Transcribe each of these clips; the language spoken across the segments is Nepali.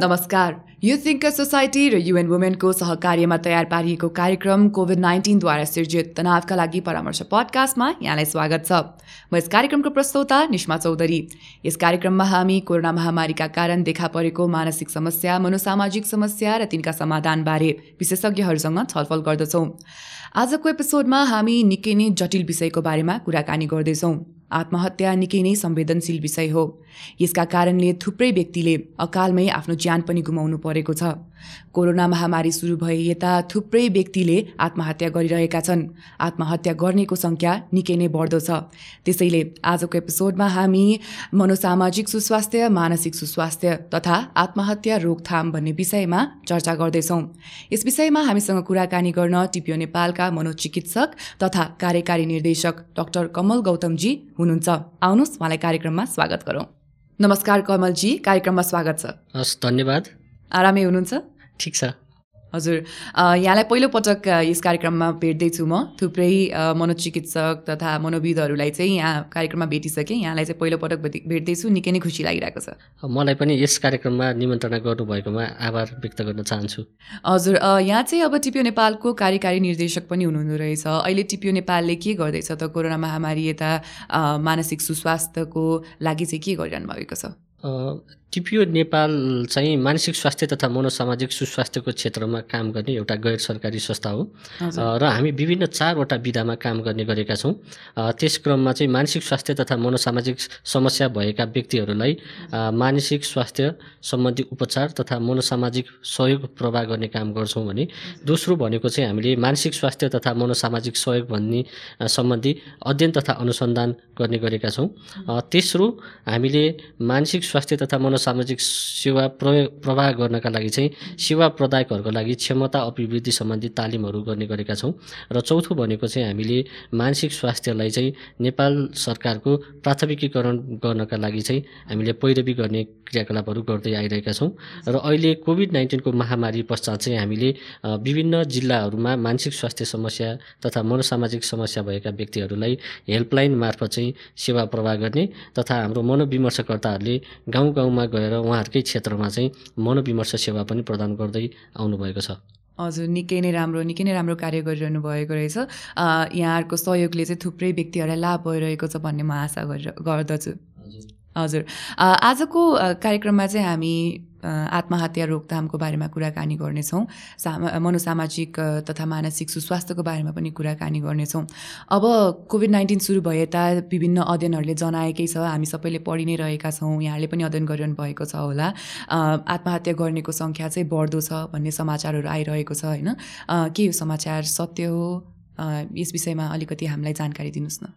नमस्कार। यो थिङ्क सोसाइटी र युएन वुमेनको सहकार्यमा तयार पारिएको कार्यक्रम कोभिड नाइन्टिनद्वारा सिर्जित तनावका लागि परामर्श पडकास्टमा यहाँलाई स्वागत छ। म यस कार्यक्रमको प्रस्तोता निष्मा चौधरी। यस कार्यक्रममा हामी कोरोना महामारीका कारण देखा परेको मानसिक समस्या मनोसामाजिक समस्या र तिनका समाधानबारे विशेषज्ञहरूसँग छलफल गर्दछौँ। आजको एपिसोडमा हामी निकै नै जटिल विषयको बारेमा कुराकानी गर्दैछौँ। आत्महत्या निकै नै संवेदनशील विषय हो। यसका कारणले थुप्रै व्यक्तिले अकालमै आफ्नो ज्यान पनि गुमाउनु परेको छ। कोरोना महामारी सुरु भए यता थुप्रै व्यक्तिले आत्महत्या गरिरहेका छन्। आत्महत्या गर्नेको सङ्ख्या निकै नै बढ्दो छ। त्यसैले आजको एपिसोडमा हामी मनोसामाजिक सुस्वास्थ्य मानसिक सुस्वास्थ्य तथा आत्महत्या रोकथाम भन्ने विषयमा चर्चा गर्दैछौँ। यस विषयमा हामीसँग कुराकानी गर्न टिपियो नेपालका मनोचिकित्सक तथा कार्यकारी निर्देशक डाक्टर कमल गौतमजी हुनुहुन्छ। आउनुहोस् उहाँलाई कार्यक्रममा स्वागत गरौँ। नमस्कार कमलजी कार्यक्रममा स्वागत छ। हस् धन्यवाद। आरामै हुनुहुन्छ? ठिक छ। हजुर। यहाँलाई पहिलोपटक यस कार्यक्रममा भेट्दैछु म। थुप्रै मनोचिकित्सक तथा मनोविदहरूलाई चाहिँ यहाँ कार्यक्रममा भेटिसकेँ। यहाँलाई चाहिँ पहिलोपटक भेट भेट्दैछु। निकै नै खुसी लागिरहेको छ। मलाई पनि यस कार्यक्रममा निमन्त्रणा गर्नुभएकोमा आभार व्यक्त गर्न चाहन्छु। हजुर। यहाँ चाहिँ अब टिपियो नेपालको कार्यकारी निर्देशक पनि हुनुहुँदो रहेछ। अहिले टिपियो नेपालले के गर्दैछ त? कोरोना महामारी यता मानसिक सुस्वास्थ्यको लागि चाहिँ के गरिरहनु भएको छ टिपिओ नेपाल चाहिँ मानसिक स्वास्थ्य तथा मनोसामाजिक सुस्वास्थ्यको क्षेत्रमा काम गर्ने एउटा गैर सरकारी संस्था हो। र हामी विभिन्न चारवटा विधामा काम गर्ने गरेका छौँ। त्यस क्रममा चाहिँ मानसिक स्वास्थ्य तथा मनोसामाजिक समस्या भएका व्यक्तिहरूलाई मानसिक स्वास्थ्य सम्बन्धी उपचार तथा मनोसामाजिक सहयोग प्रवाह गर्ने काम गर्छौँ भने दोस्रो भनेको चाहिँ हामीले मानसिक स्वास्थ्य तथा मनोसामाजिक सहयोग भन्ने सम्बन्धी अध्ययन तथा अनुसन्धान गर्ने गरेका छौँ। तेस्रो हामीले मानसिक स्वास्थ्य तथा मनो सामाजिक सेवा प्रयोग प्रवाह गर्नका लागि चाहिँ सेवा प्रदायकहरूको लागि क्षमता अभिवृद्धि सम्बन्धी तालिमहरू गर्ने गरेका छौँ र चौथो भनेको चाहिँ हामीले मानसिक स्वास्थ्यलाई चाहिँ नेपाल सरकारको प्राथमिकीकरण गर्नका लागि चाहिँ हामीले पैरवी गर्ने क्रियाकलापहरू गर्दै आइरहेका छौँ र अहिले कोभिड नाइन्टिनको महामारी पश्चात चाहिँ हामीले विभिन्न जिल्लाहरूमा मानसिक स्वास्थ्य समस्या तथा मनोसामाजिक समस्या भएका व्यक्तिहरूलाई हेल्पलाइन मार्फत चाहिँ सेवा प्रवाह गर्ने तथा हाम्रो मनोविमर्शकर्ताहरूले गाउँ गाउँमा गएर उहाँहरूकै क्षेत्रमा चाहिँ मनोविमर्श सेवा पनि प्रदान गर्दै आउनुभएको छ। हजुर निकै नै राम्रो निकै नै राम्रो कार्य गरिरहनु भएको रहेछ। यहाँहरूको सहयोगले चाहिँ थुप्रै व्यक्तिहरूलाई लाभ भइरहेको छ भन्ने म आशा गरेर गर्दछु। हजुर। आजको कार्यक्रममा चाहिँ हामी आत्महत्या रोकथामको बारेमा कुराकानी गर्नेछौँ। सा मनोसामाजिक तथा मानसिक सुस्वास्थ्यको बारेमा पनि कुराकानी गर्नेछौँ। अब कोभिड नाइन्टिन सुरु भए यता विभिन्न अध्ययनहरूले जनाएकै छ हामी सबैले पढि नै रहेका छौँ यहाँले पनि अध्ययन गरिरहनु भएको छ होला। आत्महत्या गर्नेको सङ्ख्या चाहिँ बढ्दो छ भन्ने समाचारहरू आइरहेको छ होइन? के यो समाचार सत्य हो? यस विषयमा अलिकति हामीलाई जानकारी दिनुहोस् न।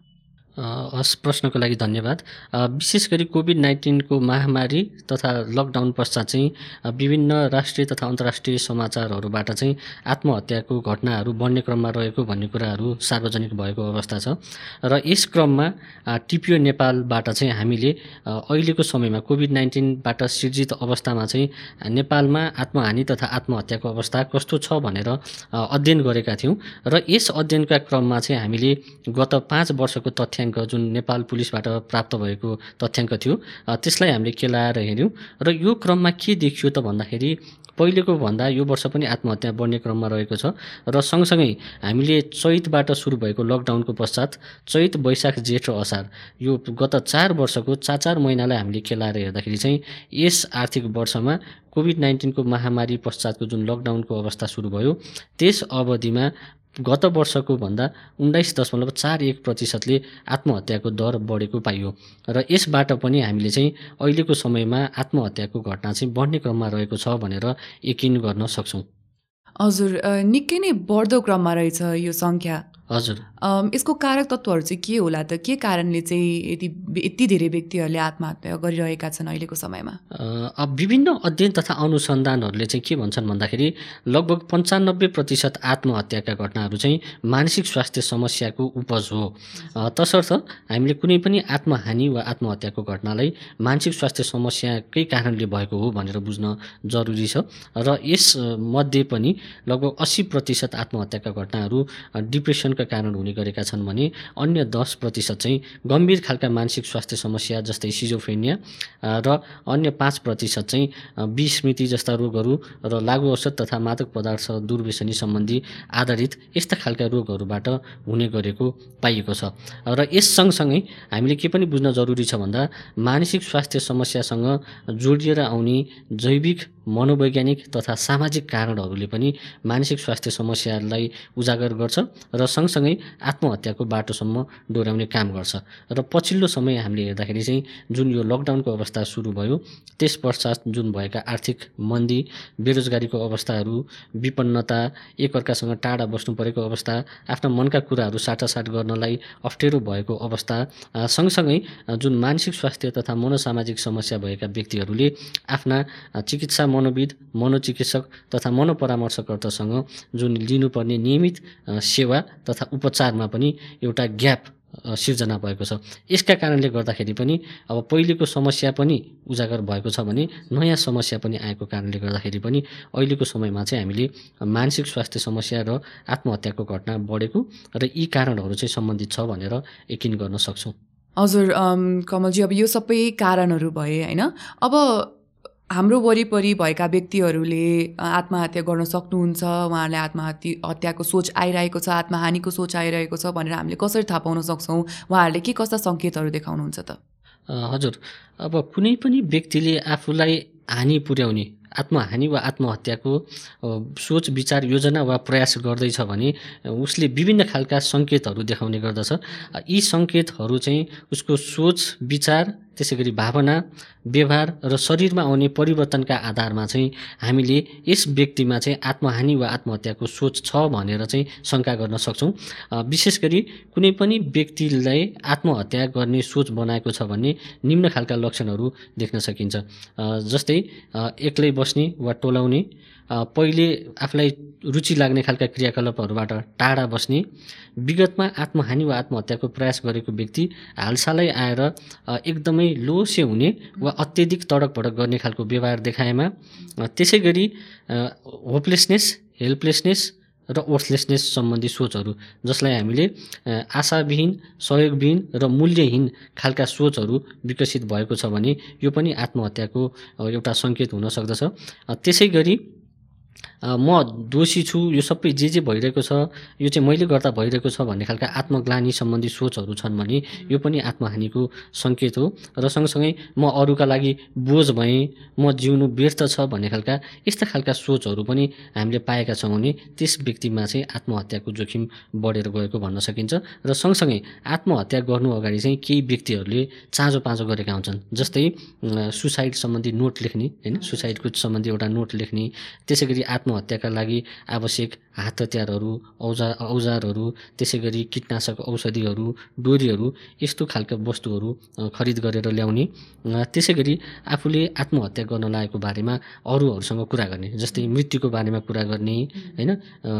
हस् प्रश्नको लागि धन्यवाद। विशेष गरी कोभिड नाइन्टिनको महामारी तथा लकडाउन पश्चात चाहिँ विभिन्न राष्ट्रिय तथा अन्तर्राष्ट्रिय समाचारहरूबाट चाहिँ आत्महत्याको घटनाहरू बढ्ने क्रममा रहेको भन्ने कुराहरू सार्वजनिक भएको अवस्था छ। र यस क्रममा टिपिओ नेपालबाट चाहिँ हामीले अहिलेको समयमा कोभिड नाइन्टिनबाट सिर्जित अवस्थामा चाहिँ नेपालमा आत्महानि तथा आत्महत्याको अवस्था कस्तो छ भनेर अध्ययन गरेका थियौँ। र यस अध्ययनका क्रममा चाहिँ हामीले गत पाँच वर्षको तथ्य तथ्याङ्क जुन नेपाल पुलिसबाट प्राप्त भएको तथ्याङ्क थियो त्यसलाई हामीले केलाएर हेऱ्यौँ। र यो क्रममा के देखियो त भन्दाखेरि पहिलेको भन्दा यो वर्ष पनि आत्महत्या बढ्ने क्रममा रहेको छ र सँगसँगै हामीले चैतबाट सुरु भएको लकडाउनको पश्चात चैत वैशाख जेठ र असार यो गत चार वर्षको चार चार महिनालाई हामीले खेलाएर हेर्दाखेरि चाहिँ यस आर्थिक वर्षमा कोभिड नाइन्टिनको महामारी पश्चातको जुन लकडाउनको अवस्था सुरु भयो त्यस अवधिमा गत वर्षको भन्दा उन्नाइस दशमलव चार एक प्रतिशतले आत्महत्याको दर बढेको पाइयो र यसबाट पनि हामीले चाहिँ अहिलेको समयमा आत्महत्याको घटना चाहिँ बढ्ने क्रममा रहेको छ भनेर यकिन गर्न सक्छौँ। हजुर निकै नै बढ्दो क्रममा रहेछ यो सङ्ख्या। हजुर। यसको कारक तत्त्वहरू चाहिँ के होला त? के कारणले चाहिँ यति यति धेरै व्यक्तिहरूले आत्महत्या गरिरहेका छन् अहिलेको समयमा? अब विभिन्न अध्ययन तथा अनुसन्धानहरूले चाहिँ के भन्छन् भन्दाखेरि लगभग पन्चानब्बे प्रतिशत आत्महत्याका घटनाहरू चाहिँ मानसिक स्वास्थ्य समस्याको उपज हो। तसर्थ हामीले कुनै पनि आत्महानि वा आत्महत्याको घटनालाई मानसिक स्वास्थ्य समस्याकै कारणले भएको हो भनेर बुझ्न जरुरी छ। र यसमध्ये पनि लगभग अस्सी प्रतिशत आत्महत्याका घटनाहरू डिप्रेसन परिवर्तनका कारण हुने गरेका छन् भने अन्य दस प्रतिशत चाहिँ गम्भीर खालका मानसिक स्वास्थ्य समस्या जस्तै सिजोफ्रेनिया र अन्य पाँच प्रतिशत चाहिँ विस्मृति जस्ता रोगहरू र लागु औषध तथा मादक पदार्थ दुर्व्यसनी सम्बन्धी आधारित यस्ता खालका रोगहरूबाट हुने गरेको पाइएको छ। र यस सँगसँगै हामीले के पनि बुझ्न जरुरी छ भन्दा मानसिक स्वास्थ्य समस्यासँग जोडिएर आउने जैविक मनोवैज्ञानिक तथा सामाजिक कारणहरूले पनि मानसिक स्वास्थ्य समस्यालाई उजागर गर्छ र सँगसँगै आत्महत्याको बाटोसम्म डोर्याउने काम गर्छ र पछिल्लो समय हामीले हेर्दाखेरि चाहिँ जुन यो लकडाउनको अवस्था सुरु भयो त्यस पश्चात जुन भएका आर्थिक मन्दी बेरोजगारीको अवस्थाहरू विपन्नता एकअर्कासँग टाढा बस्नु परेको अवस्था आफ्ना मनका कुराहरू साटासाट गर्नलाई अप्ठ्यारो भएको अवस्था सँगसँगै जुन मानसिक स्वास्थ्य तथा मनोसामाजिक समस्या भएका व्यक्तिहरूले आफ्ना चिकित्सा मनोविद मनोचिकित्सक तथा मनोपरामर्शकर्तासँग जुन लिनुपर्ने नियमित सेवा उपचारमा पनि एउटा ग्याप सिर्जना भएको छ। यसका कारणले गर्दाखेरि पनि अब पहिलेको समस्या पनि उजागर भएको छ भने नयाँ समस्या पनि आएको कारणले गर्दाखेरि पनि अहिलेको समयमा चाहिँ हामीले मानसिक स्वास्थ्य समस्या र आत्महत्याको घटना बढेको र यी कारणहरू चाहिँ सम्बन्धित छ भनेर यकिन गर्न सक्छौँ। हजुर कमलजी अब यो सबै कारणहरू भए होइन? अब हाम्रो वरिपरि भएका व्यक्तिहरूले आत्महत्या गर्न सक्नुहुन्छ उहाँहरूलाई आत्महत्या हत्याको सोच आइरहेको छ आत्महानिको सोच आइरहेको छ भनेर हामीले कसरी थाहा पाउन सक्छौँ? उहाँहरूले के कस्ता सङ्केतहरू देखाउनुहुन्छ त? हजुर। अब कुनै पनि व्यक्तिले आफूलाई हानि पुर्याउने आत्महानि वा आत्महत्याको सोच विचार योजना वा प्रयास गर्दैछ भने उसले विभिन्न खालका सङ्केतहरू देखाउने गर्दछ। यी सङ्केतहरू चाहिँ उसको सोच विचार त्यसै गरी भावना व्यवहार र शरीरमा आउने परिवर्तनका आधारमा चाहिँ हामीले यस व्यक्तिमा चाहिँ आत्महानि वा आत्महत्याको सोच छ भनेर चाहिँ शङ्का गर्न सक्छौँ। विशेष गरी कुनै पनि व्यक्तिलाई आत्महत्या गर्ने सोच बनाएको छ भने निम्न खालका लक्षणहरू देख्न सकिन्छ। जस्तै एक्लै बस्ने वा टोलाउने पहिले आफूलाई रुचि लाग्ने खालका क्रियाकलापहरूबाट टाढा बस्ने विगतमा आत्महानि वा आत्महत्याको प्रयास गरेको व्यक्ति हालसालै आएर एकदमै लोसे हुने वा अत्यधिक तडक भडक गर्ने खालको व्यवहार देखाएमा त्यसै गरी होपलेसनेस हेल्पलेसनेस र ओर्थलेसनेस सम्बन्धी सोचहरू जसलाई हामीले आशाविहीन सहयोगविहीन र मूल्यहीन खालका सोचहरू विकसित भएको छ भने यो पनि आत्महत्याको एउटा सङ्केत हुन सक्दछ। त्यसै गरी म दोषी छु यो सबै जे जे भइरहेको छ यो चाहिँ मैले गर्दा भइरहेको छ भन्ने खालका आत्मग्लानी सम्बन्धी सोचहरू छन् भने यो पनि आत्महानिको सङ्केत हो। र सँगसँगै म अरूका लागि बोझ भएँ म जिउनु व्यर्थ छ भन्ने खालका यस्ता खालका सोचहरू पनि हामीले पाएका छौँ भने त्यस व्यक्तिमा चाहिँ आत्महत्याको जोखिम बढेर गएको भन्न सकिन्छ। र सँगसँगै आत्महत्या गर्नु अगाडि चाहिँ केही व्यक्तिहरूले चाँजो पाँचो गरेका हुन्छन् जस्तै सुसाइड सम्बन्धी नोट लेख्ने होइन? सुसाइडको सम्बन्धी एउटा नोट लेख्ने त्यसै गरी आत्महत्याका लागि आवश्यक हात हतियारहरू औजार औजारहरू त्यसै गरी कीटनाशक औषधिहरू डोरीहरू यस्तो खालका वस्तुहरू खरिद गरेर ल्याउने त्यसै गरी आफूले आत्महत्या गर्न लागेको बारेमा अरूहरूसँग कुरा गर्ने जस्तै मृत्युको बारेमा कुरा गर्ने होइन?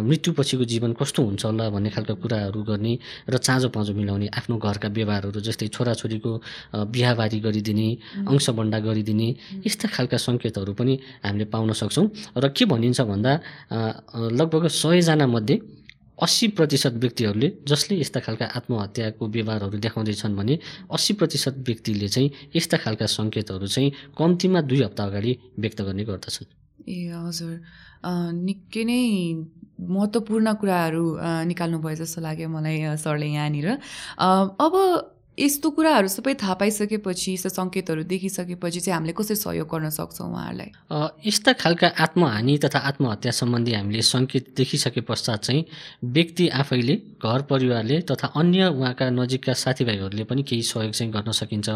मृत्युपछिको जीवन कस्तो हुन्छ होला भन्ने खालका कुराहरू गर्ने र चाँजो पाँजो मिलाउने आफ्नो घरका व्यवहारहरू जस्तै छोराछोरीको बिहाबारी गरिदिने अंशबन्डा गरिदिने यस्ता खालका सङ्केतहरू पनि हामीले पाउन सक्छौँ। र के भनिन्छ भन्दा लगभग सयजना मध्ये अस्सी प्रतिशत व्यक्तिहरूले जसले यस्ता खालका आत्महत्याको व्यवहारहरू देखाउँदैछन् भने अस्सी प्रतिशत व्यक्तिले चाहिँ यस्ता खालका सङ्केतहरू चाहिँ कम्तीमा दुई हप्ता अगाडि व्यक्त गर्ने गर्दछन्। ए हजुर। निकै नै महत्त्वपूर्ण कुराहरू निकाल्नु भयो जस्तो लाग्यो मलाई सरले यहाँनिर। अब यस्तो कुराहरू सबै थाहा पाइसकेपछि यस्तो सङ्केतहरू देखिसकेपछि चाहिँ हामीले कसरी सहयोग गर्न सक्छौँ उहाँहरूलाई? यस्ता खालका आत्महानि तथा आत्महत्या सम्बन्धी हामीले सङ्केत देखिसके पश्चात चाहिँ व्यक्ति आफैले घर परिवारले तथा अन्य उहाँका नजिकका साथीभाइहरूले पनि केही सहयोग चाहिँ गर्न सकिन्छ।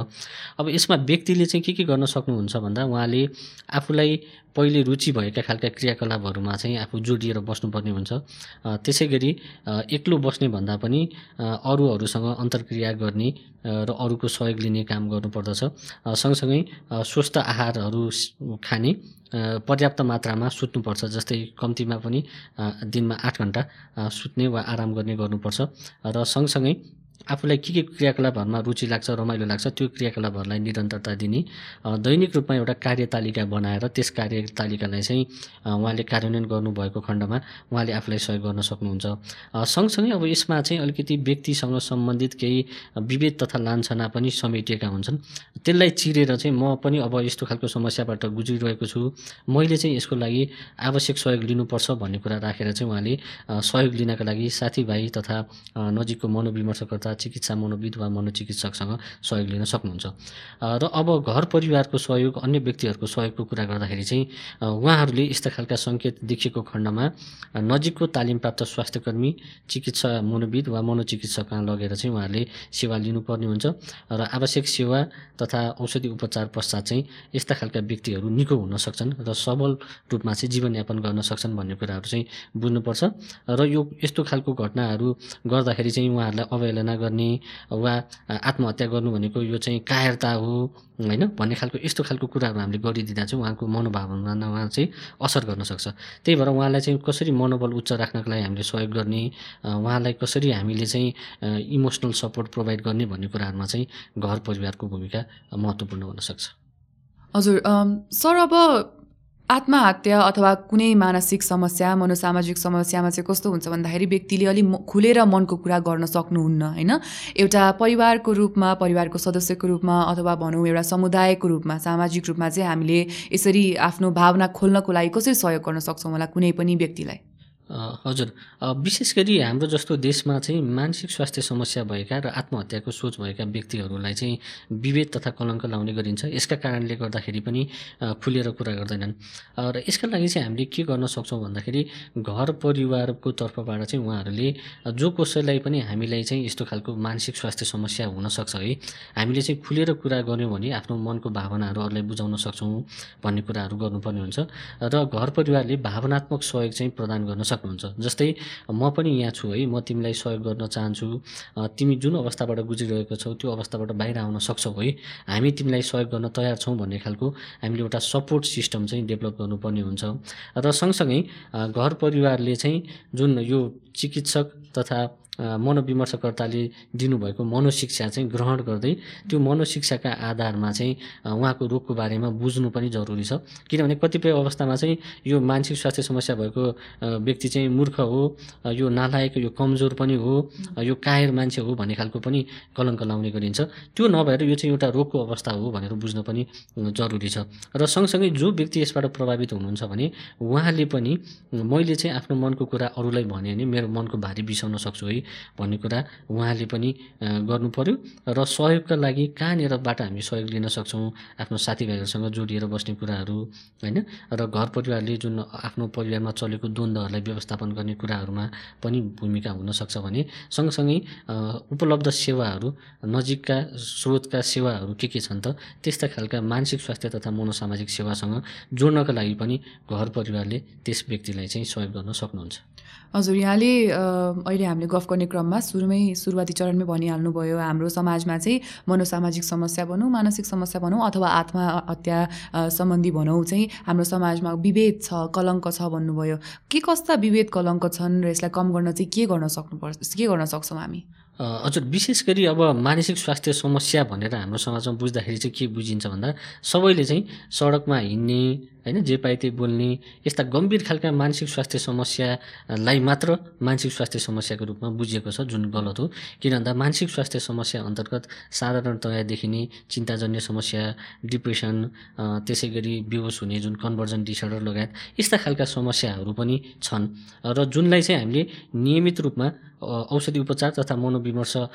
अब यसमा व्यक्तिले चाहिँ के के गर्न सक्नुहुन्छ भन्दा उहाँले आफूलाई पहिले रुचि भएका खालका क्रियाकलापहरूमा चाहिँ आफू जोडिएर बस्नुपर्ने हुन्छ। त्यसै गरी एक्लो बस्ने भन्दा पनि अरूहरूसँग अन्तर्क्रिया गर्ने र अरूको सहयोग लिने काम गर्नुपर्दछ। सँगसँगै स्वस्थ आहारहरू खाने पर्याप्त मात्रामा सुत्नुपर्छ जस्तै कम्तीमा पनि दिनमा आठ घन्टा सुत्ने वा आराम गर्ने गर्नुपर्छ। र सँगसँगै आफूलाई के के क्रियाकलापहरूमा रुचि लाग्छ रमाइलो लाग्छ त्यो क्रियाकलापहरूलाई निरन्तरता दिने दैनिक रूपमा एउटा कार्यतालिका बनाएर त्यस कार्यतालिकालाई चाहिँ उहाँले कार्यान्वयन गर्नुभएको खण्डमा उहाँले आफूलाई सहयोग गर्न सक्नुहुन्छ। सँगसँगै अब यसमा चाहिँ अलिकति व्यक्तिसँग सम्बन्धित केही विभेद तथा लान्छना पनि समेटिएका हुन्छन्। त्यसलाई चिरेर चाहिँ म पनि अब यस्तो खालको समस्याबाट गुज्रिरहेको छु। मैले चाहिँ यसको लागि आवश्यक सहयोग लिनुपर्छ भन्ने कुरा राखेर चाहिँ उहाँले सहयोग लिनका लागि साथीभाइ तथा नजिकको मनोविमर्शकर्ता चिकित्सा मनोविद वा मनोचिकित्सकसँग सहयोग लिन सक्नुहुन्छ र अब घर परिवारको सहयोग अन्य व्यक्तिहरूको सहयोगको कुरा गर्दाखेरि चाहिँ उहाँहरूले यस्ता खालका सङ्केत देखिएको खण्डमा नजिकको तालिमप्राप्त स्वास्थ्यकर्मी चिकित्सा मनोविद वा मनोचिकित्सक लगेर चाहिँ उहाँहरूले सेवा लिनुपर्ने हुन्छ र आवश्यक सेवा तथा औषधि उपचार पश्चात चाहिँ यस्ता खालका व्यक्तिहरू निको हुन सक्छन् र सबल रूपमा चाहिँ जीवनयापन गर्न सक्छन् भन्ने कुराहरू चाहिँ बुझ्नुपर्छ र यो यस्तो खालको घटनाहरू गर्दाखेरि चाहिँ उहाँहरूलाई अवहेलना गर्ने वा आत्महत्या गर्नु भनेको यो चाहिँ कायरता हो होइन? भन्ने खालको यस्तो खालको कुराहरू हामीले गरिदिँदा चाहिँ उहाँको मनोभावनामा चाहिँ असर गर्न सक्छ। त्यही भएर उहाँलाई चाहिँ कसरी मनोबल उच्च राख्नको लागि हामीले सहयोग गर्ने उहाँलाई कसरी हामीले चाहिँ इमोसनल सपोर्ट प्रोभाइड गर्ने भन्ने कुराहरूमा चाहिँ घर परिवारको भूमिका महत्त्वपूर्ण हुनसक्छ हजुर सर अब आत्महत्या अथवा कुनै मानसिक समस्या मनोसामाजिक समस्यामा चाहिँ कस्तो हुन्छ भन्दाखेरि व्यक्तिले अलि म- खुलेर मनको कुरा गर्न सक्नुहुन्न होइन? एउटा परिवारको रूपमा परिवारको सदस्यको रूपमा अथवा भनौँ एउटा समुदायको रूपमा सामाजिक रूपमा चाहिँ हामीले यसरी आफ्नो भावना खोल्नको लागि कसरी सहयोग गर्न सक्छौँ होला कुनै पनि व्यक्तिलाई? हजुर। विशेष गरी हाम्रो जस्तो देशमा चाहिँ मानसिक स्वास्थ्य समस्या भएका र आत्महत्याको सोच भएका व्यक्तिहरूलाई चाहिँ विभेद तथा कलङ्क लाउने गरिन्छ। यसका कारणले गर्दाखेरि पनि खुलेर कुरा गर्दैनन्। र यसका लागि चाहिँ हामीले के गर्न सक्छौँ भन्दाखेरि घर परिवारको तर्फबाट चाहिँ उहाँहरूले जो कसैलाई पनि हामीलाई चाहिँ यस्तो खालको मानसिक स्वास्थ्य समस्या हुनसक्छ है हामीले चाहिँ खुलेर कुरा गऱ्यौँ भने आफ्नो मनको भावनाहरू अरूलाई बुझाउन सक्छौँ भन्ने कुराहरू गर्नुपर्ने हुन्छ। र घर परिवारले भावनात्मक सहयोग चाहिँ प्रदान गर्न सक्नुहुन्छ जस्तै म पनि यहाँ छु है म तिमीलाई सहयोग गर्न चाहन्छु। तिमी जुन अवस्थाबाट गुज्रिरहेको छौ त्यो अवस्थाबाट बाहिर आउन सक्छौ है। हामी तिमीलाई सहयोग गर्न तयार छौँ भन्ने खालको हामीले एउटा सपोर्ट सिस्टम चाहिँ डेभलप गर्नुपर्ने हुन्छ। र सँगसँगै घर परिवारले चाहिँ जुन यो चिकित्सक तथा मनोविमर्शकर्ताले दिनुभएको मनोशिक्षा चाहिँ ग्रहण गर्दै त्यो मनोशिक्षाका आधारमा चाहिँ उहाँको रोगको बारेमा बुझ्नु पनि जरुरी छ। किनभने कतिपय अवस्थामा चाहिँ यो मानसिक स्वास्थ्य समस्या भएको व्यक्ति चाहिँ मूर्ख हो यो नालायक यो कमजोर पनि हो यो कायर मान्छे हो भन्ने खालको पनि कलङ्क लाउने गरिन्छ। त्यो नभएर यो चाहिँ एउटा रोगको अवस्था हो भनेर बुझ्न पनि जरुरी छ। र सँगसँगै जो व्यक्ति यसबाट प्रभावित हुनुहुन्छ भने उहाँले पनि मैले चाहिँ आफ्नो मनको कुरा अरूलाई भने भने मेरो मनको भारी बिसाउन सक्छु है। भन्ने कुरा उहाँले पनि गर्नु पर्यो र सहयोगका लागि कहाँनिरबाट हामी सहयोग लिन सक्छौँ आफ्नो साथीभाइहरूसँग जोडिएर बस्ने कुराहरू होइन? र घर परिवारले जुन आफ्नो परिवारमा चलेको द्वन्द्वहरूलाई व्यवस्थापन गर्ने कुराहरूमा पनि भूमिका हुनसक्छ भने सँगसँगै उपलब्ध सेवाहरू नजिकका स्रोतका सेवाहरू के के छन् त त्यस्ता खालका मानसिक स्वास्थ्य तथा मनोसामाजिक सेवासँग जोड्नका लागि पनि घर परिवारले त्यस व्यक्तिलाई चाहिँ सहयोग गर्न सक्नुहुन्छ। हजुर यहाँले अहिले हामीले गफ गर्ने क्रममा सुरुमै सुरुवाती चरणमै भनिहाल्नु भयो हाम्रो समाजमा चाहिँ मनोसामाजिक समस्या भनौँ मानसिक समस्या भनौँ अथवा आत्महत्या सम्बन्धी भनौँ चाहिँ हाम्रो समाजमा विभेद छ कलङ्क छ भन्नुभयो। के कस्ता विभेद कलङ्क छन् र यसलाई कम गर्न चाहिँ के गर्न सक्नुपर्छ के गर्न सक्छौँ हामी? हजुर विशेष गरी अब मानसिक स्वास्थ्य समस्या भनेर हाम्रो समाजमा बुझ्दाखेरि चाहिँ के बुझिन्छ भन्दा सबैले चाहिँ सडकमा हिँड्ने होइन जे पाए त्यही बोल्ने यस्ता गम्भीर खालका मानसिक स्वास्थ्य समस्यालाई मात्र मानसिक स्वास्थ्य समस्याको रूपमा बुझिएको छ जुन गलत हो। किन भन्दा मानसिक स्वास्थ्य समस्या अन्तर्गत साधारणतया देखिने चिन्ताजन्य समस्या डिप्रेसन त्यसै गरी बेहोस हुने जुन कन्भर्जन डिसअर्डर लगायत यस्ता खालका समस्याहरू पनि छन्। र जुनलाई चाहिँ हामीले नियमित रूपमा औषधि उपचार तथा मनोविमर्श अ,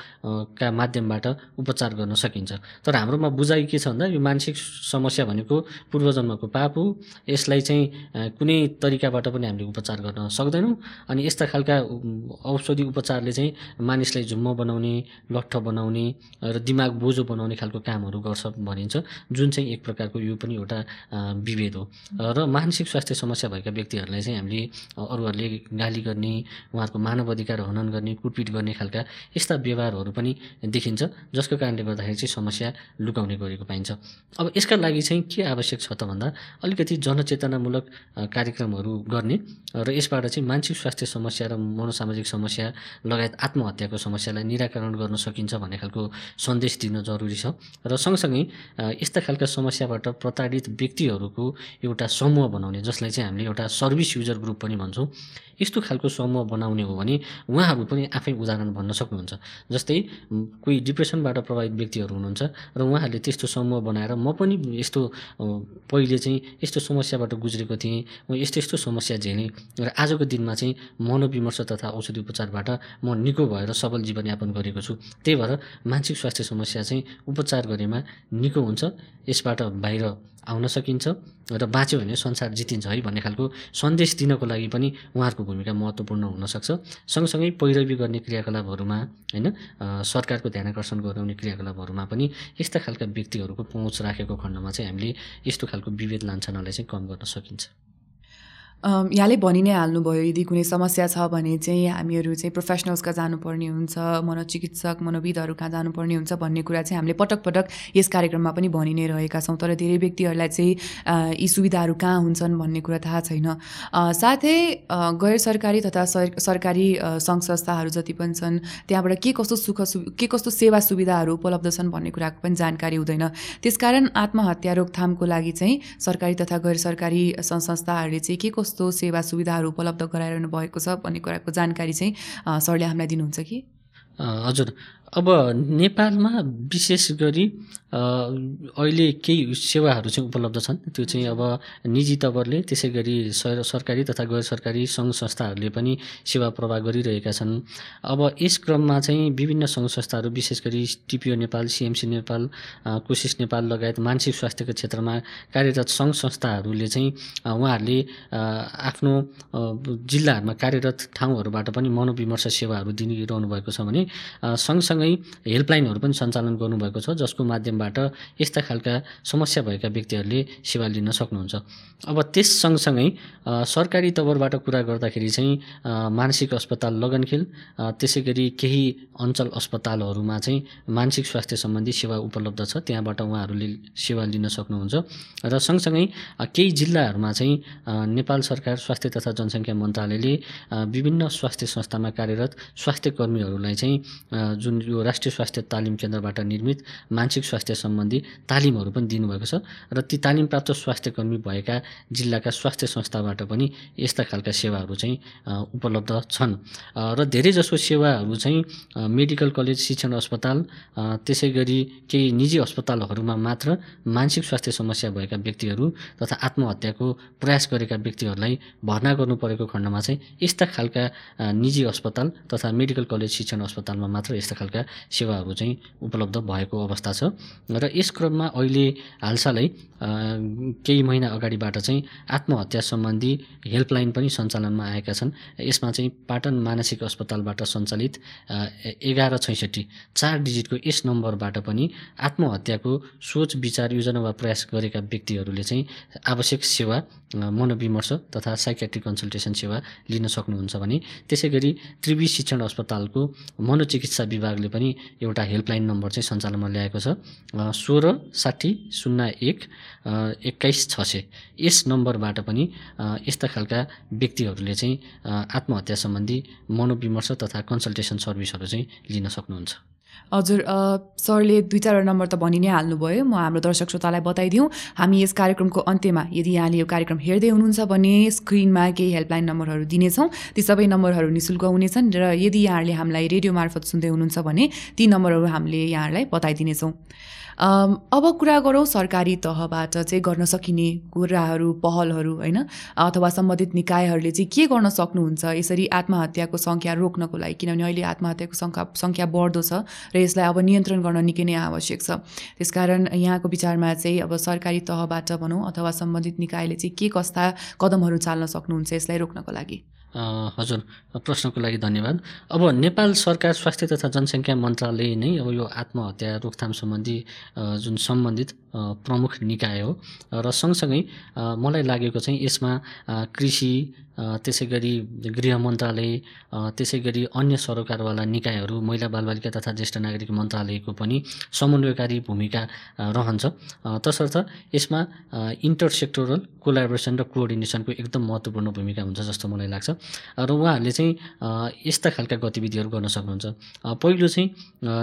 का माध्यमबाट उपचार गर्न सकिन्छ। तर हाम्रोमा बुझाइ के छ भन्दा यो मानसिक समस्या भनेको पूर्वजन्मको पाप हो। यसलाई चाहिँ कुनै तरिकाबाट पनि हामीले उपचार गर्न सक्दैनौँ। अनि यस्ता खालका औषधि उपचारले चाहिँ मानिसलाई झुम्म बनाउने लट्ठ बनाउने र दिमाग बोझो बनाउने खालको कामहरू गर्छ भनिन्छ। जुन चाहिँ एक प्रकारको यो पनि एउटा विभेद हो। र मानसिक स्वास्थ्य समस्या भएका व्यक्तिहरूलाई चाहिँ हामीले अरूहरूले गाली गर्ने उहाँहरूको मानव अधिकार हनन गर्ने कुटपिट गर्ने खालका यस्ता व्यवहारहरू पनि देखिन्छ जसको कारणले गर्दाखेरि चाहिँ समस्या लुकाउने गरेको पाइन्छ। अब यसका लागि चाहिँ के आवश्यक छ त भन्दा अलिकति जनचेतनामूलक कार्यक्रमहरू गर्ने र यसबाट चाहिँ मानसिक स्वास्थ्य समस्या र मनोसामाजिक समस्या लगायत आत्महत्याको समस्यालाई निराकरण गर्न सकिन्छ भन्ने खालको सन्देश दिन जरुरी छ र सँगसँगै यस्ता खालका समस्याबाट प्रताडित व्यक्तिहरूको एउटा समूह बनाउने जसलाई चाहिँ हामीले एउटा सर्भिस युजर ग्रुप पनि भन्छौँ। यस्तो खालको समूह बनाउने हो भने उहाँहरू पनि आफै उदाहरण भन्न सक्नुहुन्छ। जस्तै कोही डिप्रेसनबाट प्रभावित व्यक्तिहरू हुनुहुन्छ र उहाँहरूले त्यस्तो समूह बनाएर म पनि यस्तो पहिले चाहिँ यस्तो समस्याबाट गुज्रेको थिएँ म यस्तो यस्तो समस्या झेलेँ र आजको दिनमा चाहिँ मनोविमर्श तथा औषधि उपचारबाट म निको भएर सबल जीवनयापन गरेको छु। त्यही भएर मानसिक स्वास्थ्य समस्या चाहिँ उपचार गरेमा निको हुन्छ यसबाट बाहिर आउन सकिन्छ र बाँच्यो भने संसार जितिन्छ है भन्ने खालको सन्देश दिनको लागि पनि उहाँहरूको भूमिका महत्त्वपूर्ण हुनसक्छ। सँगसँगै पैरवी गर्ने क्रियाकलापहरूमा होइन सरकारको ध्यान आकर्षण गराउने क्रियाकलापहरूमा पनि यस्ता खालका व्यक्तिहरूको पहुँच राखेको खण्डमा चाहिँ हामीले यस्तो खालको विभेद लान्छनालाई चाहिँ कम गर्न सकिन्छ। यहाँले भनि नै हाल्नुभयो यदि कुनै समस्या छ भने चाहिँ हामीहरू चाहिँ प्रोफेसनल्स कहाँ जानुपर्ने हुन्छ मनोचिकित्सक मनोविदहरू कहाँ जानुपर्ने हुन्छ भन्ने कुरा चाहिँ हामीले पटक पटक यस कार्यक्रममा पनि भनि नै रहेका छौँ। तर धेरै व्यक्तिहरूलाई चाहिँ यी सुविधाहरू कहाँ हुन्छन् भन्ने कुरा थाहा छैन। साथै गैर सरकारी तथा सर सरकारी सङ्घ संस्थाहरू जति पनि छन् त्यहाँबाट के कस्तो सुख सु के कस्तो सेवा सुविधाहरू उपलब्ध छन् भन्ने कुराको पनि जानकारी हुँदैन। त्यसकारण आत्महत्या रोकथामको लागि चाहिँ सरकारी तथा गैर सरकारी सङ्घ संस्थाहरूले चाहिँ के कस्तो कस्तो सेवा सुविधाहरू उपलब्ध गराइरहनु भएको छ भन्ने कुराको जानकारी चाहिँ सरले हामीलाई दिनुहुन्छ कि? हजुर। अब नेपालमा विशेष गरी अहिले केही सेवाहरू चाहिँ उपलब्ध छन्। त्यो चाहिँ अब निजी तवरले त्यसै गरी सर सरकारी तथा गैर सरकारी सङ्घ संस्थाहरूले पनि सेवा प्रवाह गरिरहेका छन्। अब यस क्रममा चाहिँ विभिन्न सङ्घ संस्थाहरू विशेष गरी टिपिओ नेपाल सिएमसी नेपाल कोसिस नेपाल लगायत मानसिक स्वास्थ्यको क्षेत्रमा कार्यरत सङ्घ संस्थाहरूले चाहिँ उहाँहरूले आफ्नो जिल्लाहरूमा कार्यरत ठाउँहरूबाट पनि मनोविमर्श सेवाहरू दिइरहनु भएको छ भने सँगसँगै हेल्पलाइनहरू पनि सञ्चालन गर्नुभएको छ जसको माध्यमबाट यस्ता खालका समस्या भएका व्यक्तिहरूले सेवा लिन सक्नुहुन्छ। अब त्यस सँगसँगै सरकारी तवरबाट कुरा गर्दाखेरि चाहिँ मानसिक अस्पताल लगनखेल त्यसै गरी केही अञ्चल अस्पतालहरूमा चाहिँ मानसिक स्वास्थ्य सम्बन्धी सेवा उपलब्ध छ त्यहाँबाट उहाँहरूले सेवा लिन सक्नुहुन्छ। र सँगसँगै केही जिल्लाहरूमा चाहिँ नेपाल सरकार स्वास्थ्य तथा जनसङ्ख्या मन्त्रालयले विभिन्न स्वास्थ्य संस्थामा कार्यरत स्वास्थ्य कर्मीहरूलाई चाहिँ जुन यो राष्ट्रिय स्वास्थ्य तालिम केन्द्रबाट निर्मित मानसिक स्वास्थ्य सम्बन्धी तालिमहरू पनि दिनुभएको छ र ती तालिमप्राप्त स्वास्थ्य कर्मी भएका जिल्लाका स्वास्थ्य संस्थाबाट पनि यस्ता खालका सेवाहरू चाहिँ उपलब्ध छन्। र धेरैजसो सेवाहरू चाहिँ मेडिकल कलेज शिक्षण अस्पताल त्यसै गरी केही निजी अस्पतालहरूमा मात्र मानसिक स्वास्थ्य समस्या भएका व्यक्तिहरू तथा आत्महत्याको प्रयास गरेका व्यक्तिहरूलाई भर्ना गर्नु परेको खण्डमा चाहिँ यस्ता खालका निजी अस्पताल तथा मेडिकल कलेज शिक्षण अस्पतालमा मात्र यस्ता खालका सेवाहरू चाहिँ उपलब्ध भएको अवस्था छ। र यस क्रममा अहिले हालसालै केही महिना अगाडिबाट चाहिँ आत्महत्या सम्बन्धी हेल्पलाइन पनि सञ्चालनमा आएका छन्। यसमा चाहिँ पाटन मानसिक अस्पतालबाट सञ्चालित एघार छैसठी चार डिजिटको यस नम्बरबाट पनि आत्महत्याको सोच विचार योजना वा प्रयास गरेका व्यक्तिहरूले चाहिँ आवश्यक सेवा मनोविमर्श तथा साइकेट्रिक कन्सल्टेसन सेवा लिन सक्नुहुन्छ भने त्यसै गरी त्रिवी शिक्षण अस्पतालको मनोचिकित्सा विभागले पनि एउटा हेल्पलाइन नम्बर चाहिँ सञ्चालनमा ल्याएको छ। सोह्र साठी शून्य एक एक्काइस छ सय यस नम्बरबाट पनि यस्ता खालका व्यक्तिहरूले चाहिँ आत्महत्या सम्बन्धी मनोविमर्श तथा कन्सल्टेसन सर्भिसहरू चाहिँ लिन सक्नुहुन्छ। हजुर सरले दुई चारवटा नम्बर त भनि नै हाल्नुभयो। म हाम्रो दर्शक श्रोतालाई बताइदिउँ। हामी यस कार्यक्रमको अन्त्यमा यदि यहाँले यो कार्यक्रम हेर्दै हुनुहुन्छ भने स्क्रिनमा केही हेल्पलाइन नम्बरहरू दिनेछौँ। ती सबै नम्बरहरू नि शुल्क हुनेछन् र यदि यहाँहरूले हामीलाई रेडियो मार्फत सुन्दै हुनुहुन्छ भने ती नम्बरहरू हामीले यहाँहरूलाई बताइदिनेछौँ। अब कुरा गरौँ सरकारी तहबाट चाहिँ गर्न सकिने कुराहरू पहलहरू होइन? अथवा सम्बन्धित निकायहरूले चाहिँ के गर्न सक्नुहुन्छ? यसरी आत्महत्याको सङ्ख्या रोक्नको लागि किनभने अहिले आत्महत्याको सङ्ख्या सङ्ख्या बढ्दो छ र यसलाई अब नियन्त्रण गर्न निकै नै आवश्यक छ। त्यसकारण यहाँको विचारमा चाहिँ अब सरकारी तहबाट भनौँ अथवा सम्बन्धित निकायले चाहिँ के कस्ता कदमहरू चाल्न सक्नुहुन्छ यसलाई रोक्नको लागि? हजुर प्रश्नको लागि धन्यवाद। अब नेपाल सरकार स्वास्थ्य तथा जनसङ्ख्या मन्त्रालय नै अब यो आत्महत्या रोकथाम सम्बन्धी जुन सम्बन्धित प्रमुख निकाय हो र सँगसँगै मलाई लागेको चाहिँ यसमा कृषि त्यसै गरी गृह मन्त्रालय त्यसै गरी अन्य सरोकारवाला निकायहरू महिला बालबालिका तथा ज्येष्ठ नागरिक मन्त्रालयको पनि समन्वयकारी भूमिका रहन्छ। तसर्थ यसमा इन्टर सेक्टोरल कोलाबोरेसन र कोअर्डिनेसनको एकदम महत्त्वपूर्ण भूमिका हुन्छ जस्तो मलाई लाग्छ। र उहाँहरूले चाहिँ यस्ता खालका गतिविधिहरू गर्न सक्नुहुन्छ। पहिलो चाहिँ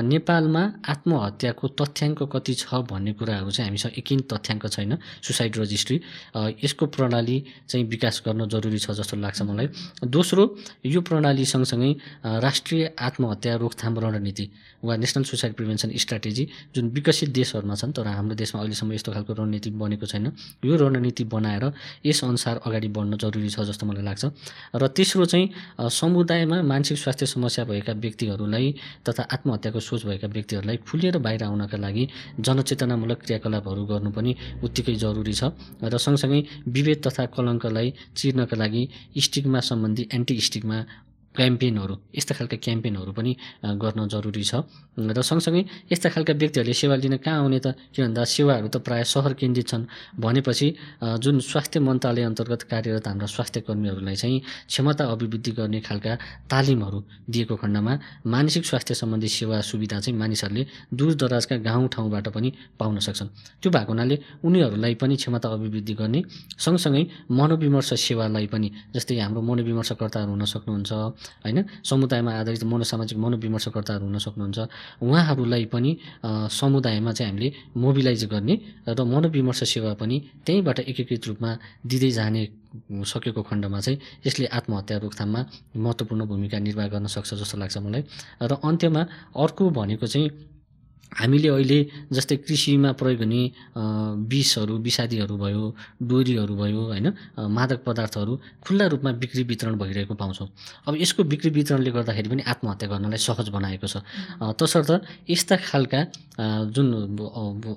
नेपालमा आत्महत्याको तथ्याङ्क कति छ भन्ने कुराहरू चाहिँ हामीसँग एकिन तथ्याङ्क छैन सुसाइड रजिस्ट्री। यसको प्रणाली चाहिँ विकास गर्न जरुरी छ जस्तो लाग्छ मलाई। दोस्रो यो प्रणाली सँगसँगै राष्ट्रिय आत्महत्या रोकथाम रणनीति वा नेसनल सुसाइड प्रिभेन्सन स्ट्राटेजी जुन विकसित देशहरूमा छन् तर हाम्रो देशमा अहिलेसम्म यस्तो खालको रणनीति बनेको छैन। यो रणनीति बनाएर यसअनुसार अगाडि बढ्न जरुरी छ जस्तो मलाई लाग्छ। र तेस्रो चाहिँ समुदायमा मानसिक स्वास्थ्य समस्या भएका व्यक्तिहरूलाई तथा आत्महत्याको सोच भएका व्यक्तिहरूलाई खुलेर बाहिर आउनका लागि जनचेतनामूलक क्रियाकलापहरू गर्नु पनि उत्तिकै जरुरी छ र सँगसँगै विभेद तथा कलङ्कलाई चिर्नका लागि स्टिगमा सम्बन्धी एन्टी स्टिगमा क्याम्पेनहरू यस्ता खालका क्याम्पेनहरू पनि गर्न जरुरी छ। र सँगसँगै यस्ता खालका व्यक्तिहरूले सेवा लिन कहाँ आउने त? के भन्दा सेवाहरू त प्रायः सहर केन्द्रित छन्। भनेपछि जुन स्वास्थ्य मन्त्रालय अन्तर्गत कार्यरत हाम्रा स्वास्थ्य कर्मीहरूलाई चाहिँ क्षमता अभिवृद्धि गर्ने खालका तालिमहरू दिएको खण्डमा मानसिक स्वास्थ्य सम्बन्धी सेवा सुविधा चाहिँ मानिसहरूले दूर दराजका गाउँ ठाउँबाट पनि पाउन सक्छन्। त्यो भएको हुनाले उनीहरूलाई पनि क्षमता अभिवृद्धि गर्ने सँगसँगै मनोविमर्श सेवालाई पनि जस्तै हाम्रो मनोविमर्शकर्ताहरू हुन सक्नुहुन्छ होइन? समुदायमा आधारित मनोसामाजिक मनोविमर्शकर्ताहरू हुन सक्नुहुन्छ। उहाँहरूलाई पनि समुदायमा चाहिँ हामीले मोबिलाइज गर्ने र मनोविमर्श सेवा पनि त्यहीँबाट एकीकृत रूपमा दिँदै जाने सकेको खण्डमा चाहिँ यसले आत्महत्या रोकथाममा महत्त्वपूर्ण भूमिका निर्वाह गर्न सक्छ जस्तो लाग्छ मलाई। र अन्त्यमा अर्को भनेको चाहिँ हामीले अहिले जस्तै कृषिमा प्रयोग हुने विषहरू विषादीहरू भयो डोरीहरू भयो होइन मादक पदार्थहरू खुल्ला रूपमा बिक्री वितरण भइरहेको पाउँछौँ। अब यसको बिक्री वितरणले गर्दाखेरि पनि आत्महत्या गर्नलाई सहज बनाएको छ। तसर्थ यस्ता खालका जुन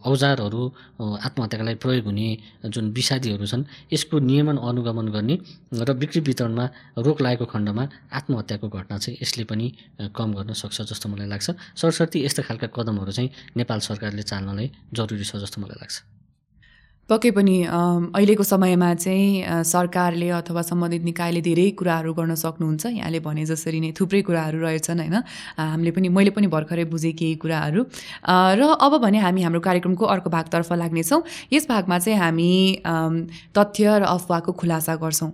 औजारहरू आत्महत्याका लागि प्रयोग हुने जुन विषादीहरू छन् यसको नियमन अनुगमन गर्ने र बिक्री वितरणमा रोक लागेको खण्डमा आत्महत्याको घटना चाहिँ यसले पनि कम गर्न सक्छ जस्तो मलाई लाग्छ। सरसर्ती यस्ता खालका कदमहरू चाहिँ नेपाल सरकारले चाल्नलाई जरुरी छ जस्तो मलाई लाग्छ। पक्कै पनि अहिलेको समयमा चाहिँ सरकारले अथवा सम्बन्धित निकायले धेरै कुराहरू गर्न सक्नुहुन्छ। यहाँले भने जसरी नै थुप्रै कुराहरू रहेछन् होइन? हामीले पनि मैले पनि भर्खरै बुझेँ केही कुराहरू। र अब भने हामी हाम्रो कार्यक्रमको अर्को भागतर्फ लाग्नेछौँ। यस भागमा चाहिँ हामी तथ्य र अफवाहको खुलासा गर्छौँ।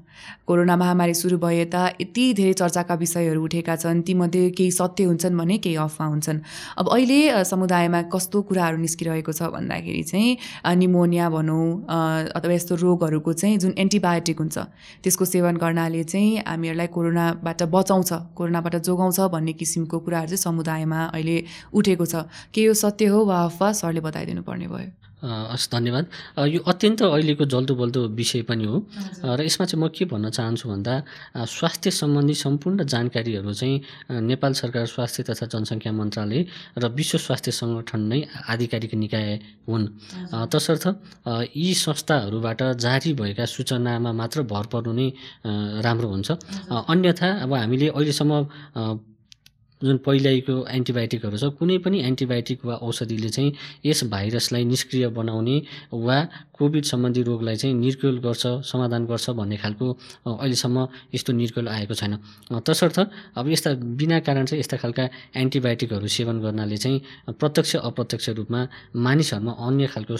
कोरोना महामारी सुरु भए यता यति धेरै चर्चाका विषयहरू उठेका छन् तीमध्ये केही सत्य हुन्छन् भने केही अफवाह हुन्छन्। अब अहिले समुदायमा कस्तो कुराहरू निस्किरहेको छ भन्दाखेरि चाहिँ निमोनिया भनौँ अ, अथवा यस्तो रोगहरूको चाहिँ जुन एन्टिबायोटिक हुन्छ त्यसको सेवन गर्नाले चाहिँ हामीहरूलाई कोरोनाबाट बचाउँछ कोरोनाबाट जोगाउँछ भन्ने किसिमको कुराहरू चाहिँ समुदायमा अहिले उठेको छ। के यो सत्य हो वा अफवाह सरले बताइदिनु पर्ने भयो। हस् धन्यवाद। यो अत्यन्त अहिलेको जल्दो बल्दो विषय पनि हो। र यसमा चाहिँ म के भन्न चाहन्छु भन्दा स्वास्थ्य सम्बन्धी सम्पूर्ण जानकारीहरू चाहिँ नेपाल सरकार स्वास्थ्य तथा जनसङ्ख्या मन्त्रालय र विश्व स्वास्थ्य सङ्गठन नै आधिकारिक निकाय हुन्। तसर्थ यी संस्थाहरूबाट जारी भएका सूचनामा मात्र भर पर्नु नै राम्रो हुन्छ। अन्यथा अब हामीले अहिलेसम्म जुन पहिल्यैको एन्टिबायोटिकहरू छ कुनै पनि एन्टिबायोटिक वा औषधिले चाहिँ यस भाइरसलाई निष्क्रिय बनाउने वा कोभिड सम्बन्धी रोगलाई चाहिँ निर्कुल गर्छ समाधान गर्छ भन्ने खालको अहिलेसम्म यस्तो निर्कुल आएको छैन। तसर्थ अब यस्ता बिना कारण चाहिँ यस्ता खालका एन्टिबायोटिकहरू सेवन गर्नाले चाहिँ प्रत्यक्ष अप्रत्यक्ष रूपमा मानिसहरूमा अन्य खालको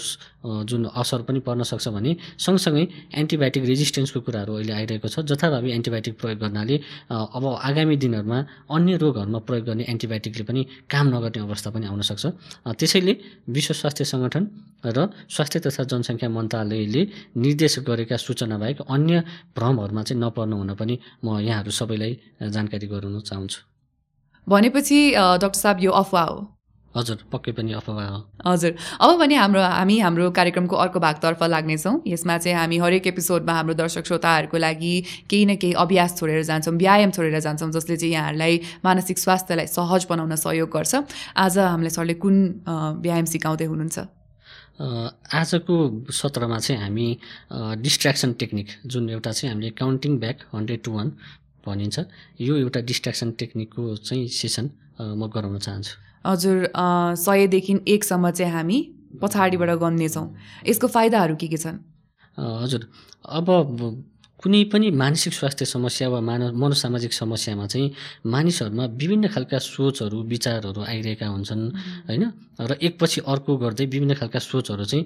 जुन असर पनि पर्न सक्छ भने सँगसँगै एन्टिबायोटिक रेजिस्टेन्सको कुराहरू अहिले आइरहेको छ जथाभावी एन्टिबायोटिक प्रयोग गर्नाले अब आगामी दिनहरूमा अन्य रोगहरूमा प्रयोग गर्ने एन्टिबायोटिकले पनि काम नगर्ने अवस्था पनि आउन सक्छ। त्यसैले विश्व स्वास्थ्य सङ्गठन र स्वास्थ्य तथा जनसङ्ख्या मन्त्रालयले निर्देश गरेका सूचना बाहेक अन्य भ्रमहरूमा चाहिँ नपर्नु हुन पनि म यहाँहरू सबैलाई जानकारी गराउन चाहन्छु। भनेपछि डाक्टर साहब यो अफवाह हो। हजुर पक्कै पनि अफवाह हो। हजुर। अब भने हाम्रो हामी हाम्रो कार्यक्रमको अर्को भागतर्फ लाग्नेछौँ। यसमा चाहिँ हामी हरेक एपिसोडमा हाम्रो दर्शक श्रोताहरूको लागि केही न केही अभ्यास छोडेर जान्छौँ व्यायाम छोडेर जान्छौँ जसले चाहिँ यहाँहरूलाई मानसिक स्वास्थ्यलाई सहज बनाउन सहयोग गर्छ। आज हामीलाई सरले कुन व्यायाम सिकाउँदै हुनुहुन्छ? आजको सत्रमा चाहिँ हामी डिस्ट्र्याक्सन टेक्निक जुन एउटा चाहिँ हामीले counting back hundred to one भनिन्छ यो एउटा डिस्ट्राक्सन टेक्निकको चाहिँ सेसन म गराउन चाहन्छु। हजुर सयदेखि एकसम्म चाहिँ हामी पछाडिबाट गन्नेछौँ। यसको फाइदाहरू के के छन्? हजुर। अब कुनै पनि मानसिक स्वास्थ्य समस्या वा मानव मनोसामाजिक समस्यामा चाहिँ मानिसहरूमा विभिन्न खालका सोचहरू विचारहरू आइरहेका हुन्छन् होइन? र एकपछि अर्को गर्दै विभिन्न खालका सोचहरू चाहिँ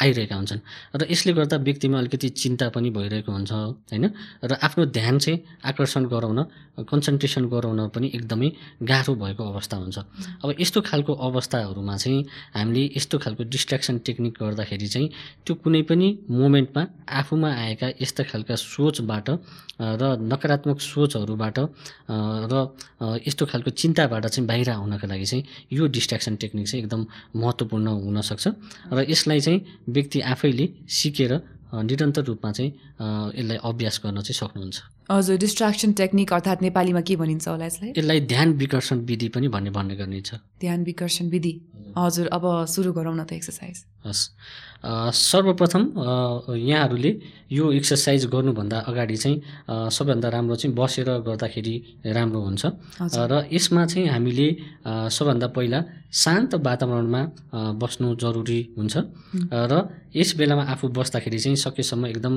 आइरहेका हुन्छन्। र यसले गर्दा व्यक्तिमा अलिकति चिन्ता पनि भइरहेको हुन्छ होइन? र आफ्नो ध्यान चाहिँ आकर्षण गराउन कन्सन्ट्रेसन गराउन पनि एकदमै गाह्रो भएको अवस्था हुन्छ। अब यस्तो खालको अवस्थाहरूमा चाहिँ हामीले यस्तो खालको डिस्ट्र्याक्सन टेक्निक गर्दाखेरि चाहिँ त्यो कुनै पनि मोमेन्टमा आफूमा आएका यस्ता खालका सोचबाट र नकारात्मक सोचहरूबाट र यस्तो खालको चिन्ताबाट चाहिँ बाहिर आउनका लागि चाहिँ यो डिस्ट्र्याक्सन टेक्निक चाहिँ एकदम महत्त्वपूर्ण हुनसक्छ र यसलाई चाहिँ व्यक्ति आफैले सिकेर निरन्तर रूपमा चाहिँ यसलाई अभ्यास गर्न चाहिँ सक्नुहुन्छ। हजुर डिस्ट्राक्सन टेक्निक अर्थात् नेपालीमा के भनिन्छ होला यसलाई? यसलाई ध्यान विकर्षण विधि पनि भन्ने भन्ने गरिन्छ। ध्यान विकर्षण विधि। हजुर अब सुरु गरौँ न त एक्सर्साइज हस्। सर्वप्रथम यहाँहरूले यो एक्सर्साइज गर्नुभन्दा अगाडि चाहिँ सबैभन्दा राम्रो चाहिँ बसेर गर्दाखेरि राम्रो हुन्छ। र यसमा चाहिँ हामीले सबभन्दा पहिला शान्त वातावरणमा बस्नु जरुरी हुन्छ। र यस बेलामा आफू बस्दाखेरि चाहिँ सकेसम्म एकदम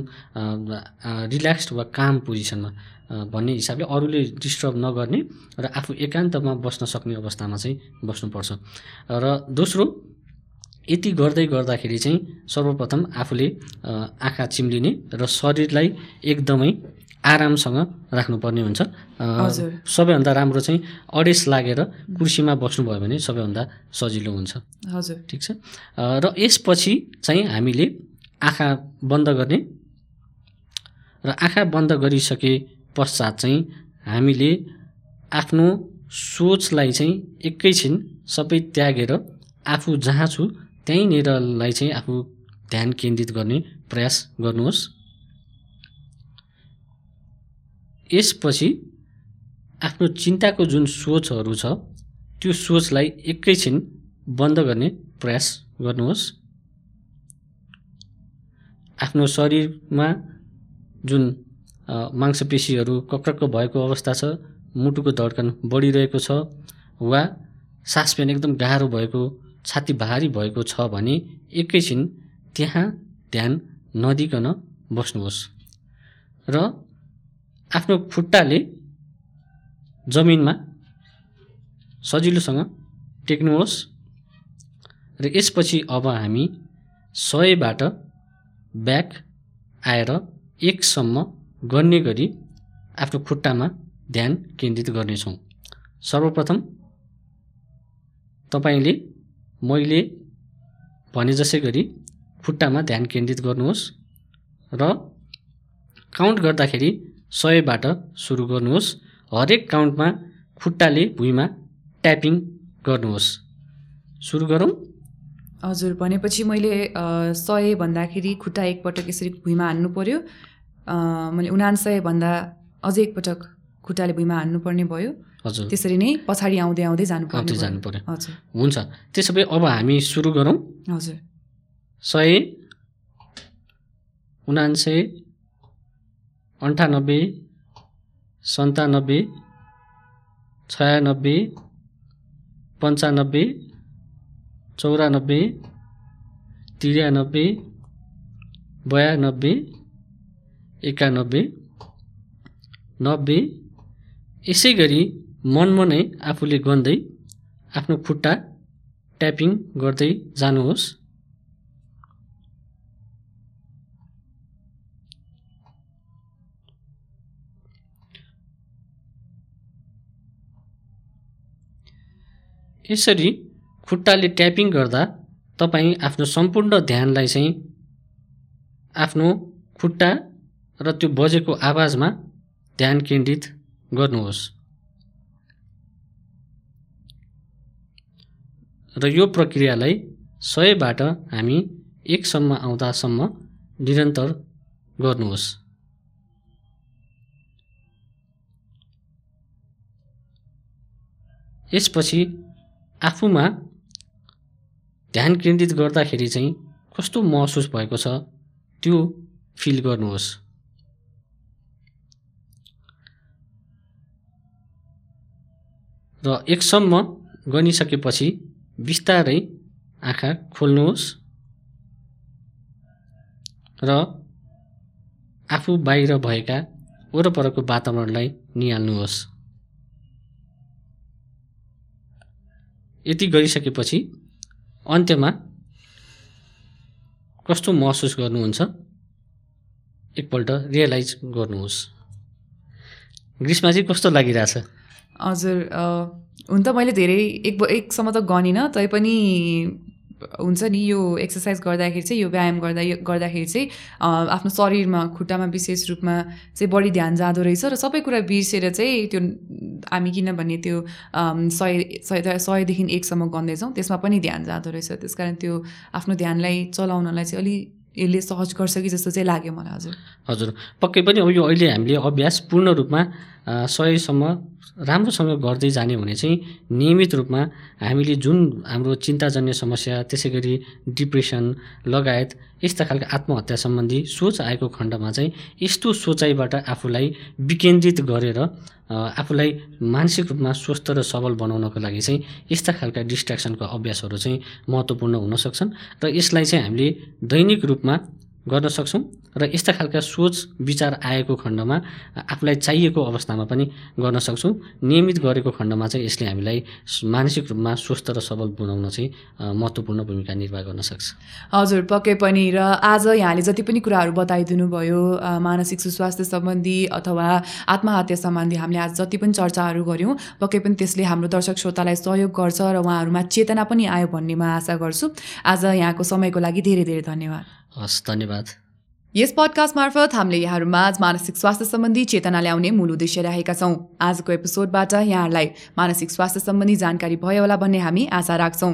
रिल्याक्स्ड वा काम पोजिसनमा भन्ने हिसाबले अरूले डिस्टर्ब नगर्ने र आफू एकान्तमा बस्न सक्ने अवस्थामा चाहिँ बस्नुपर्छ। र दोस्रो यति गर्दै गर्दाखेरि चाहिँ सर्वप्रथम आफूले आँखा चिम्लिने र शरीरलाई एकदमै आरामसँग राख्नुपर्ने हुन्छ। सबैभन्दा राम्रो चाहिँ अडेस लागेर कुर्सीमा बस्नुभयो भने सबैभन्दा सजिलो हुन्छ। हजुर। ठिक छ? र यसपछि चाहिँ हामीले आँखा बन्द गर्ने र आँखा बन्द गरिसके पश्चात चाहिँ हामीले आफ्नो सोचलाई चाहिँ एकैछिन सबै त्यागेर आफू जहाँ छु त्यहीँनिरलाई चाहिँ आफू ध्यान केन्द्रित गर्ने प्रयास गर्नुहोस्। यसपछि आफ्नो चिन्ताको जुन सोचहरू छ त्यो सोचलाई एकैछिन बन्द गर्ने प्रयास गर्नुहोस्। आफ्नो शरीरमा जुन अ, मांसपेशीहरू कक्रक्क भएको अवस्था छ मुटुको धड्कन बढिरहेको छ वा सास फेर्न एकदम गाह्रो भएको छाती भारी भएको छ भने एकैछिन त्यहाँ ध्यान नदिकन बस्नुहोस्। र आफ्नो खुट्टाले जमिनमा सजिलोसँग टेक्नुहोस्। र यसपछि अब हामी सयबाट ब्याक आएर एकसम्म गर्ने गरी आफ्नो खुट्टामा ध्यान केन्द्रित गर्नेछौँ। सर्वप्रथम तपाईँले मैले भने जसै गरी खुट्टामा ध्यान केन्द्रित गर्नुहोस् र काउन्ट गर्दाखेरि सयबाट सुरु गर्नुहोस्। हरेक काउन्टमा खुट्टाले भुइँमा ट्यापिङ गर्नुहोस्। सुरु गरौँ। हजुर भनेपछि मैले सय भन्दाखेरि खुट्टा एकपटक यसरी भुइँमा हान्नु पर्यो। अ, मैले उनान्सय भन्दा अझै एकपटक खुट्टाले भुइँमा हान्नुपर्ने भयो। हजुर। त्यसरी नै पछाडि आउँदै आउँदै जानुपर्ने आउँदै भयो। जानु पर्यो हजुर। हुन्छ। त्यसो भए अब हामी सुरु गरौँ। हजुर। सय उनान्सय अन्ठानब्बे सन्तानब्बे छयानब्बे पन्चानब्बे चौरानब्बे त्रियानब्बे बयानब्बे एकानब्बे नब्बे यसै गरी मनमनै आफूले गन्दै आफ्नो खुट्टा ट्यापिङ गर्दै जानुहोस्। यसरी खुट्टाले ट्यापिङ गर्दा तपाईँ आफ्नो सम्पूर्ण ध्यानलाई चाहिँ आफ्नो खुट्टा र त्यो बजेको आवाजमा ध्यान केन्द्रित गर्नुहोस्। र यो प्रक्रियालाई सयबाट हामी एकसम्म आउँदासम्म निरन्तर गर्नुहोस्। यसपछि आफूमा ध्यान केन्द्रित गर्दाखेरि चाहिँ कस्तो महसुस भएको छ त्यो फिल गर्नुहोस्। र एकसम्म गनिसकेपछि बिस्तारै आँखा खोल्नुहोस् र आफू बाहिर भएका वरपरको वातावरणलाई निहाल्नुहोस्। यति गरिसकेपछि अन्त्यमा कस्तो महसुस गर्नुहुन्छ? एकपल्ट रियलाइज गर्नुहोस्। ग्रीष्मा चाहिँ कस्तो लागिरहेछ? हजुर हुन त मैले धेरै एक एकसम्म त गनिनँ तैपनि हुन्छ नि यो एक्सर्साइज गर्दाखेरि चाहिँ यो व्यायाम गर्दा गर्दाखेरि चाहिँ आफ्नो शरीरमा खुट्टामा विशेष रूपमा चाहिँ बढी ध्यान जाँदो रहेछ र सबै कुरा बिर्सेर चाहिँ त्यो हामी किनभने त्यो सय सय सयदेखि एकसम्म गन्दैछौँ त्यसमा पनि ध्यान जाँदो रहेछ। त्यस कारण त्यो आफ्नो ध्यानलाई चलाउनलाई चाहिँ अलि यसले सहज गर्छ कि जस्तो चाहिँ लाग्यो मलाई हजुर। हजुर पक्कै पनि अब यो अहिले हामीले अभ्यास पूर्ण रूपमा सयसम्म राम्रोसँग गर्दै जाने भने चाहिँ नियमित रूपमा हामीले जुन हाम्रो चिन्ताजन्य समस्या त्यसै गरी डिप्रेसन लगायत यस्ता खालका आत्महत्या सम्बन्धी सोच आएको खण्डमा चाहिँ यस्तो सोचाइबाट आफूलाई विकेन्द्रित गरेर आफूलाई मानसिक रूपमा स्वस्थ र सबल बनाउनको लागि चाहिँ यस्ता खालका डिस्ट्र्याक्सनको अभ्यासहरू चाहिँ महत्त्वपूर्ण हुन सक्छन्। र यसलाई चाहिँ हामीले दैनिक रूपमा गर्न सक्छौँ र यस्ता खालका सोच विचार आएको खण्डमा आफूलाई चाहिएको अवस्थामा पनि गर्न सक्छौँ। नियमित गरेको खण्डमा चाहिँ यसले हामीलाई मानसिक रूपमा स्वस्थ र सबल बनाउन चाहिँ महत्त्वपूर्ण भूमिका निर्वाह गर्न सक्छ। हजुर पक्कै पनि। र आज यहाँले जति पनि कुराहरू बताइदिनु भयो मानसिक सुस्वास्थ्य सम्बन्धी अथवा आत्महत्या सम्बन्धी हामीले आज जति पनि चर्चाहरू गऱ्यौँ पक्कै पनि त्यसले हाम्रो दर्शक श्रोतालाई सहयोग गर्छ र उहाँहरूमा चेतना पनि आयो भन्ने म आशा गर्छु। आज यहाँको समयको लागि धेरै धेरै धन्यवाद। हस् धन्यवाद। यस पडकास्ट मार्फत हामीले यहाँहरूमाझ मानसिक स्वास्थ्य सम्बन्धी चेतना ल्याउने मूल उद्देश्य रहेका छौँ। आजको एपिसोडबाट यहाँहरूलाई मानसिक स्वास्थ्य सम्बन्धी जानकारी भयो होला भन्ने हामी आशा राख्छौँ।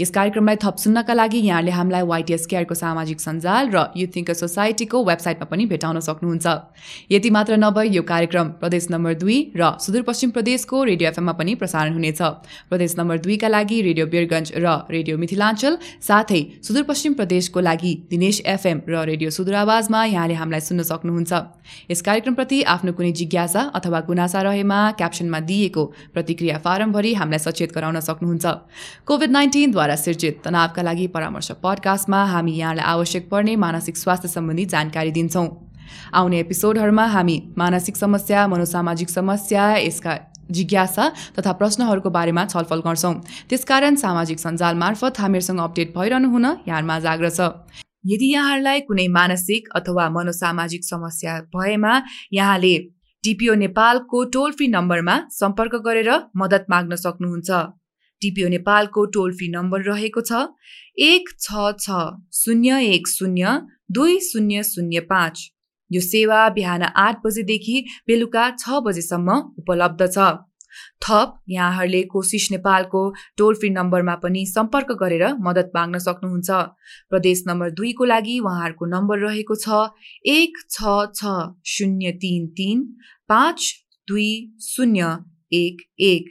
यस कार्यक्रमलाई थप सुन्नका लागि यहाँले हामीलाई वाइटिएस केयरको सामाजिक सञ्जाल र युथ थिङ्कर सोसाइटीको वेबसाइटमा पनि भेटाउन सक्नुहुन्छ। यति मात्र नभए यो कार्यक्रम प्रदेश नम्बर दुई र सुदूरपश्चिम प्रदेशको रेडियो एफएममा पनि प्रसारण हुनेछ। प्रदेश नम्बर दुईका लागि रेडियो बिरगञ्ज र रेडियो मिथिलाञ्चल साथै सुदूरपश्चिम प्रदेशको लागि दिनेश एफएम र रेडियो सुदूरावा आवाजमा यहाँले हामीलाई सुन्न सक्नुहुन्छ। यस कार्यक्रमप्रति आफ्नो कुनै जिज्ञासा अथवा गुनासा रहेमा क्याप्सनमा दिएको प्रतिक्रिया फारमभरि हामीलाई सचेत गराउन सक्नुहुन्छ। कोभिड नाइन्टिनद्वारा सिर्जित तनावका लागि परामर्श पडकास्टमा हामी यहाँलाई आवश्यक पर्ने मानसिक स्वास्थ्य सम्बन्धी जानकारी दिन्छौँ। आउने एपिसोडहरूमा हामी मानसिक समस्या मनोसामाजिक समस्या यसका जिज्ञासा तथा प्रश्नहरूको बारेमा छलफल गर्छौँ। त्यसकारण सामाजिक सञ्जाल मार्फत हामीहरूसँग अपडेट भइरहनु हुन यहाँमा जाग्रछ यदि यहाँहरूलाई कुनै मानसिक अथवा मनोसामाजिक समस्या भएमा यहाँले टिपिओ नेपालको टोल फ्री नम्बरमा सम्पर्क गरेर मद्दत माग्न सक्नुहुन्छ। टिपिओ नेपालको टोल फ्री नम्बर रहेको छ एक छ छ शून्य एक शून्य दुई शून्य शून्य पाँच। यो सेवा बिहान आठ बजेदेखि बेलुका छ बजेसम्म उपलब्ध छ। थप यहाँहरूले कोसिस नेपालको टोल फ्री नम्बरमा पनि सम्पर्क गरेर मद्दत माग्न सक्नुहुन्छ। प्रदेश नम्बर दुईको लागि उहाँहरूको नम्बर रहेको छ एक छ छ शून्य तिन तिन पाँच दुई शून्य एक एक।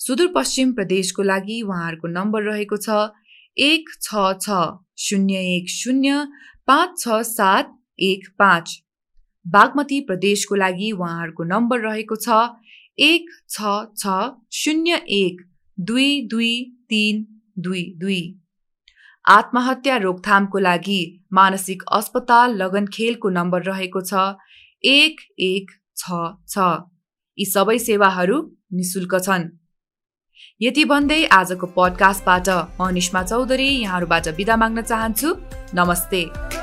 सुदूरपश्चिम प्रदेशको लागि उहाँहरूको नम्बर रहेको छ एक छ छ शून्य एक शून्य पाँच छ सात एक पाँच। बागमती प्रदेशको लागि उहाँहरूको नम्बर रहेको छ एक छ छ शून्य एक दुई दुई तिन दुई दुई। आत्महत्या रोकथामको लागि मानसिक अस्पताल लगनखेलको नम्बर रहेको छ। एक एक छ छ। यी सबै सेवाहरू निशुल्क छन्। यति भन्दै आजको पडकास्टबाट म निष्मा चौधरी यहाँहरूबाट बिदा माग्न चाहन्छु। नमस्ते।